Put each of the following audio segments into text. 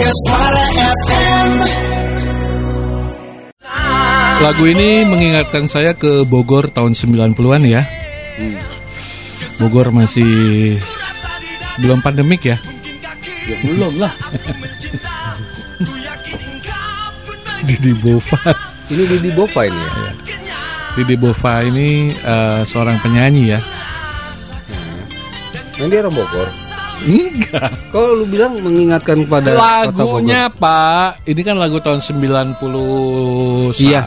Suara FM. Lagu ini mengingatkan saya ke Bogor tahun 90-an ya. Bogor masih belum pandemik ya. Ya belum lah. Didi Bova. Ini Didi Bova ini ya. Didi Bova ini eh, seorang penyanyi ya. Yang dia orang Bogor. Enggak. Kalau lu bilang mengingatkan pada Lagunya Pak, ini kan lagu tahun 90 sa- Iya.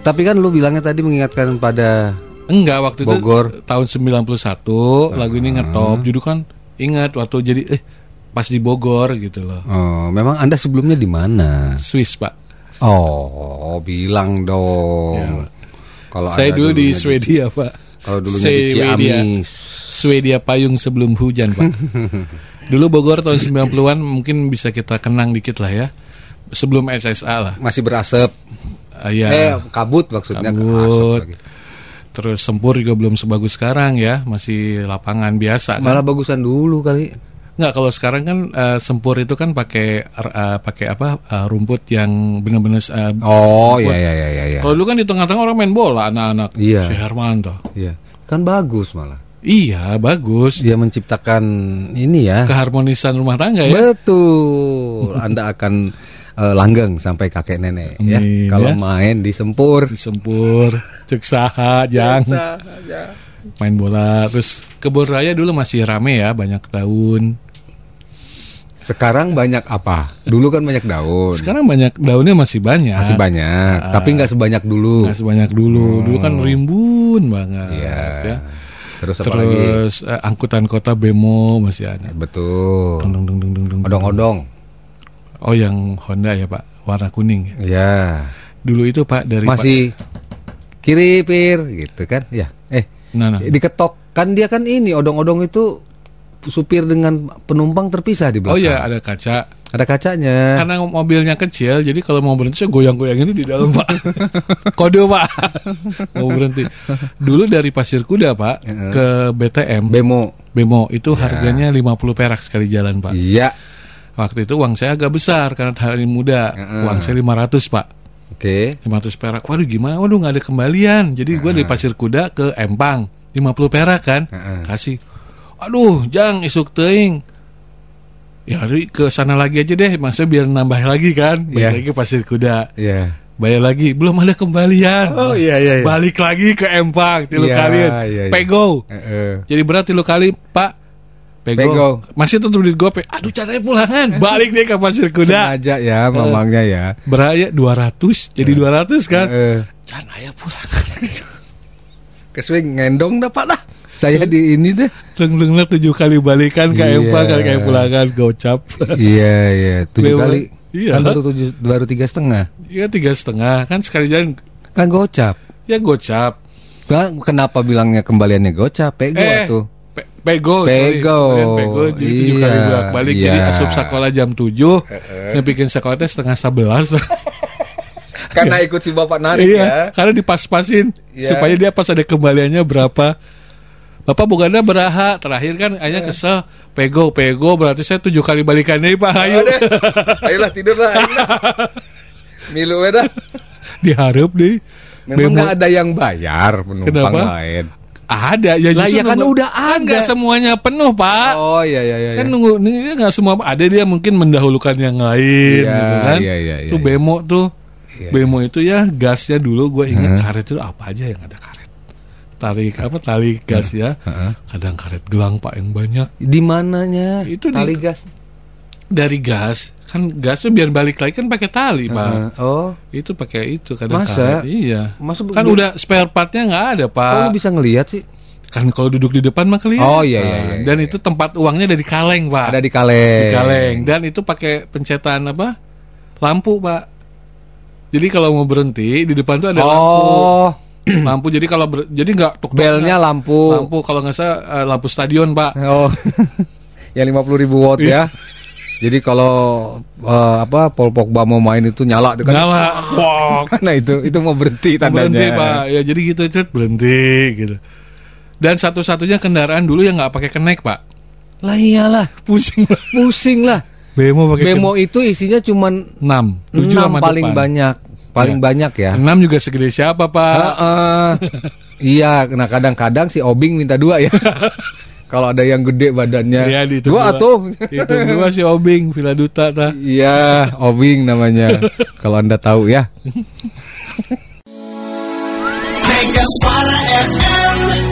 Tapi kan lu bilangnya tadi mengingatkan pada Enggak, waktu Bogor. itu tahun 91 lagu ini ngetop. Judul kan ingat waktu jadi eh pas di Bogor gitu loh. Oh, memang Anda sebelumnya di mana? Swiss, Pak. Oh, bilang dong. Ya. Kalau Saya dulu di Swedia, Pak. Kalau dulunya di Swedia. Ciamis. Swedia payung sebelum hujan, Pak. Dulu Bogor tahun 90-an mungkin bisa kita kenang dikit lah ya. Sebelum SSA lah. Masih berasap. Ah, ya. Eh, kabut maksudnya Kabut. asap. Terus Sempur juga belum sebagus sekarang ya, masih lapangan biasa kan. Malah bagusan dulu kali. Nggak kalau sekarang kan eh, Sempur itu kan pakai eh, pakai apa eh, rumput yang benar-benar eh, Oh, rumput. iya iya iya iya. Kalau dulu kan di tengah-tengah orang main bola anak-anak. Iya. Si Hermanto. Iya. Kan bagus malah. Iya, bagus. Dia menciptakan ini ya. Keharmonisan rumah tangga ya. Betul. Anda akan eh, langgeng sampai kakek nenek ya. Amin, Kalau ya. main di sempur. Di Sempur, cek saha, jang. Main bola. Terus kebun raya dulu masih rame ya, banyak daun. Sekarang banyak apa? Dulu kan banyak daun. Sekarang banyak daunnya masih banyak. masih banyak, Ah. tapi nggak sebanyak dulu. Nggak sebanyak dulu. Dulu kan rimbun banget Iya. ya. Terus apa lagi? Terus eh, angkutan kota bemo masih ada. Betul. Dung, dung, dung, dung, dung. Odong-odong. Oh yang Honda ya Pak, warna kuning. Ya. Dulu itu Pak dari Masih kiri pir gitu kan? Ya. Eh, nah, nah. diketok kan dia kan ini odong-odong itu supir dengan penumpang terpisah di Oh belakang. ya ada kaca. Ada kacanya. Karena mobilnya kecil, jadi kalau mau berhenti saya goyang-goyang ini di dalam Pak. Kode Pak. mau berhenti. Dulu dari Pasir Kuda Pak Heeh. ke BTM Bemo. Bemo itu Ya. harganya 50 perak sekali jalan Pak. Iya. Waktu itu uang saya agak besar karena hari muda. Heeh. Uang saya 500 Pak. Oke. 500 perak. Waduh gimana? Waduh nggak ada kembalian. Jadi gue dari Pasir Kuda ke Empang 50 perak kan. Heeh. Kasih. Aduh, jang isuk teing. Ya, hari ke sana lagi aja deh, maksudnya biar nambah lagi kan. Iya. lagi Pasir Kuda. Iya. Bayar lagi, belum ada kembalian. Oh, iya, iya, iya. Balik lagi ke Empang, tilu Iya, kali. iya, iya. Pego. Heeh. Jadi berat tilu kali, Pak. Pego. Pego. Masih tetap duit gope. Aduh, caranya pulangan. Balik deh ke Pasir Kuda. Sengaja ya mamangnya ya. Beraya 200, jadi 200 kan. Heeh. Can aya pulangan. Keswing ngendong dapat dah. Saya di ini deh. Leng-lengnya tujuh kali balikan ke Iya. Empang, kali kayak pulangan, gocap. iya iya tujuh kali. Iya. Kan baru tujuh baru tiga setengah. Iya tiga setengah kan sekali jalan Kan gocap. ya gocap. Kan kenapa bilangnya kembaliannya gocap? Pego Eh, tuh. Pe- pego, sorry. Pego. Kemarin pego jadi tujuh Iya, kali bolak balik jadi iya. asup sekolah jam tujuh, yang bikin sekolah teh setengah sebelas. Karena ikut si bapak narik iya, karena dipas-pasin Iya. supaya dia pas ada kembaliannya berapa. Bapak Buganda beraha terakhir kan hanya Iya. kesel pego pego berarti saya tujuh kali balikannya Pak Ayo deh. Ayolah tidur lah. ayolah. Milu we dah. diharap deh. Memang nggak ada yang bayar penumpang Kenapa? lain. ada ya Lah, justru ya kan nunggu- udah kan ada. nggak semuanya penuh Pak. Oh iya iya iya. kan iya. nunggu ini nggak semua ada dia mungkin mendahulukan yang lain Iya, gitu kan iya, iya, tuh iya. bemo tuh Iya. bemo itu ya gasnya dulu gue ingat Heeh. karet itu apa aja yang ada karet tarik apa tali gas ya Heeh. kadang karet gelang pak yang banyak Di mananya? Itu di- tali gas. dari gas kan gasnya biar balik lagi kan pakai tali pak Heeh. Oh, itu pakai itu kadang Masa? karet iya Masa kan udah spare partnya nggak ada kok pak lu bisa ngelihat sih? kan kalau duduk di depan mah kelihatan Oh, iya, iya, iya, dan iya. itu tempat uangnya dari kaleng pak Ada di kaleng. di kaleng dan itu pakai pencetan apa lampu pak jadi kalau mau berhenti di depan tuh ada Oh, lampu lampu jadi kalau ber- jadi nggak tuk belnya lampu. lampu kalau nggak salah eh, lampu stadion pak Oh, yang 50 ribu watt Iya. ya. Jadi kalau eh, apa Paul Pogba mau main itu nyala tuh kan. nyala wah nah itu itu mau berhenti tandanya. berhenti pak ya jadi gitu cet berhenti gitu dan satu-satunya kendaraan dulu yang nggak pakai kenek pak Lah iyalah, pusing Pak. pusing lah. Bemo pakai Bemo itu isinya cuman 6, 7 enam sama paling depan. banyak, paling Ya. banyak ya. 6 juga segede siapa, Pak? Heeh. iya, nah kadang-kadang si Obing minta dua ya. Kalau ada yang gede badannya. Itu dua dua. atuh. Itu dua si Obing, Villa Duta ta. Iya, Obing namanya. Kalau Anda tahu ya. Mega Suara FM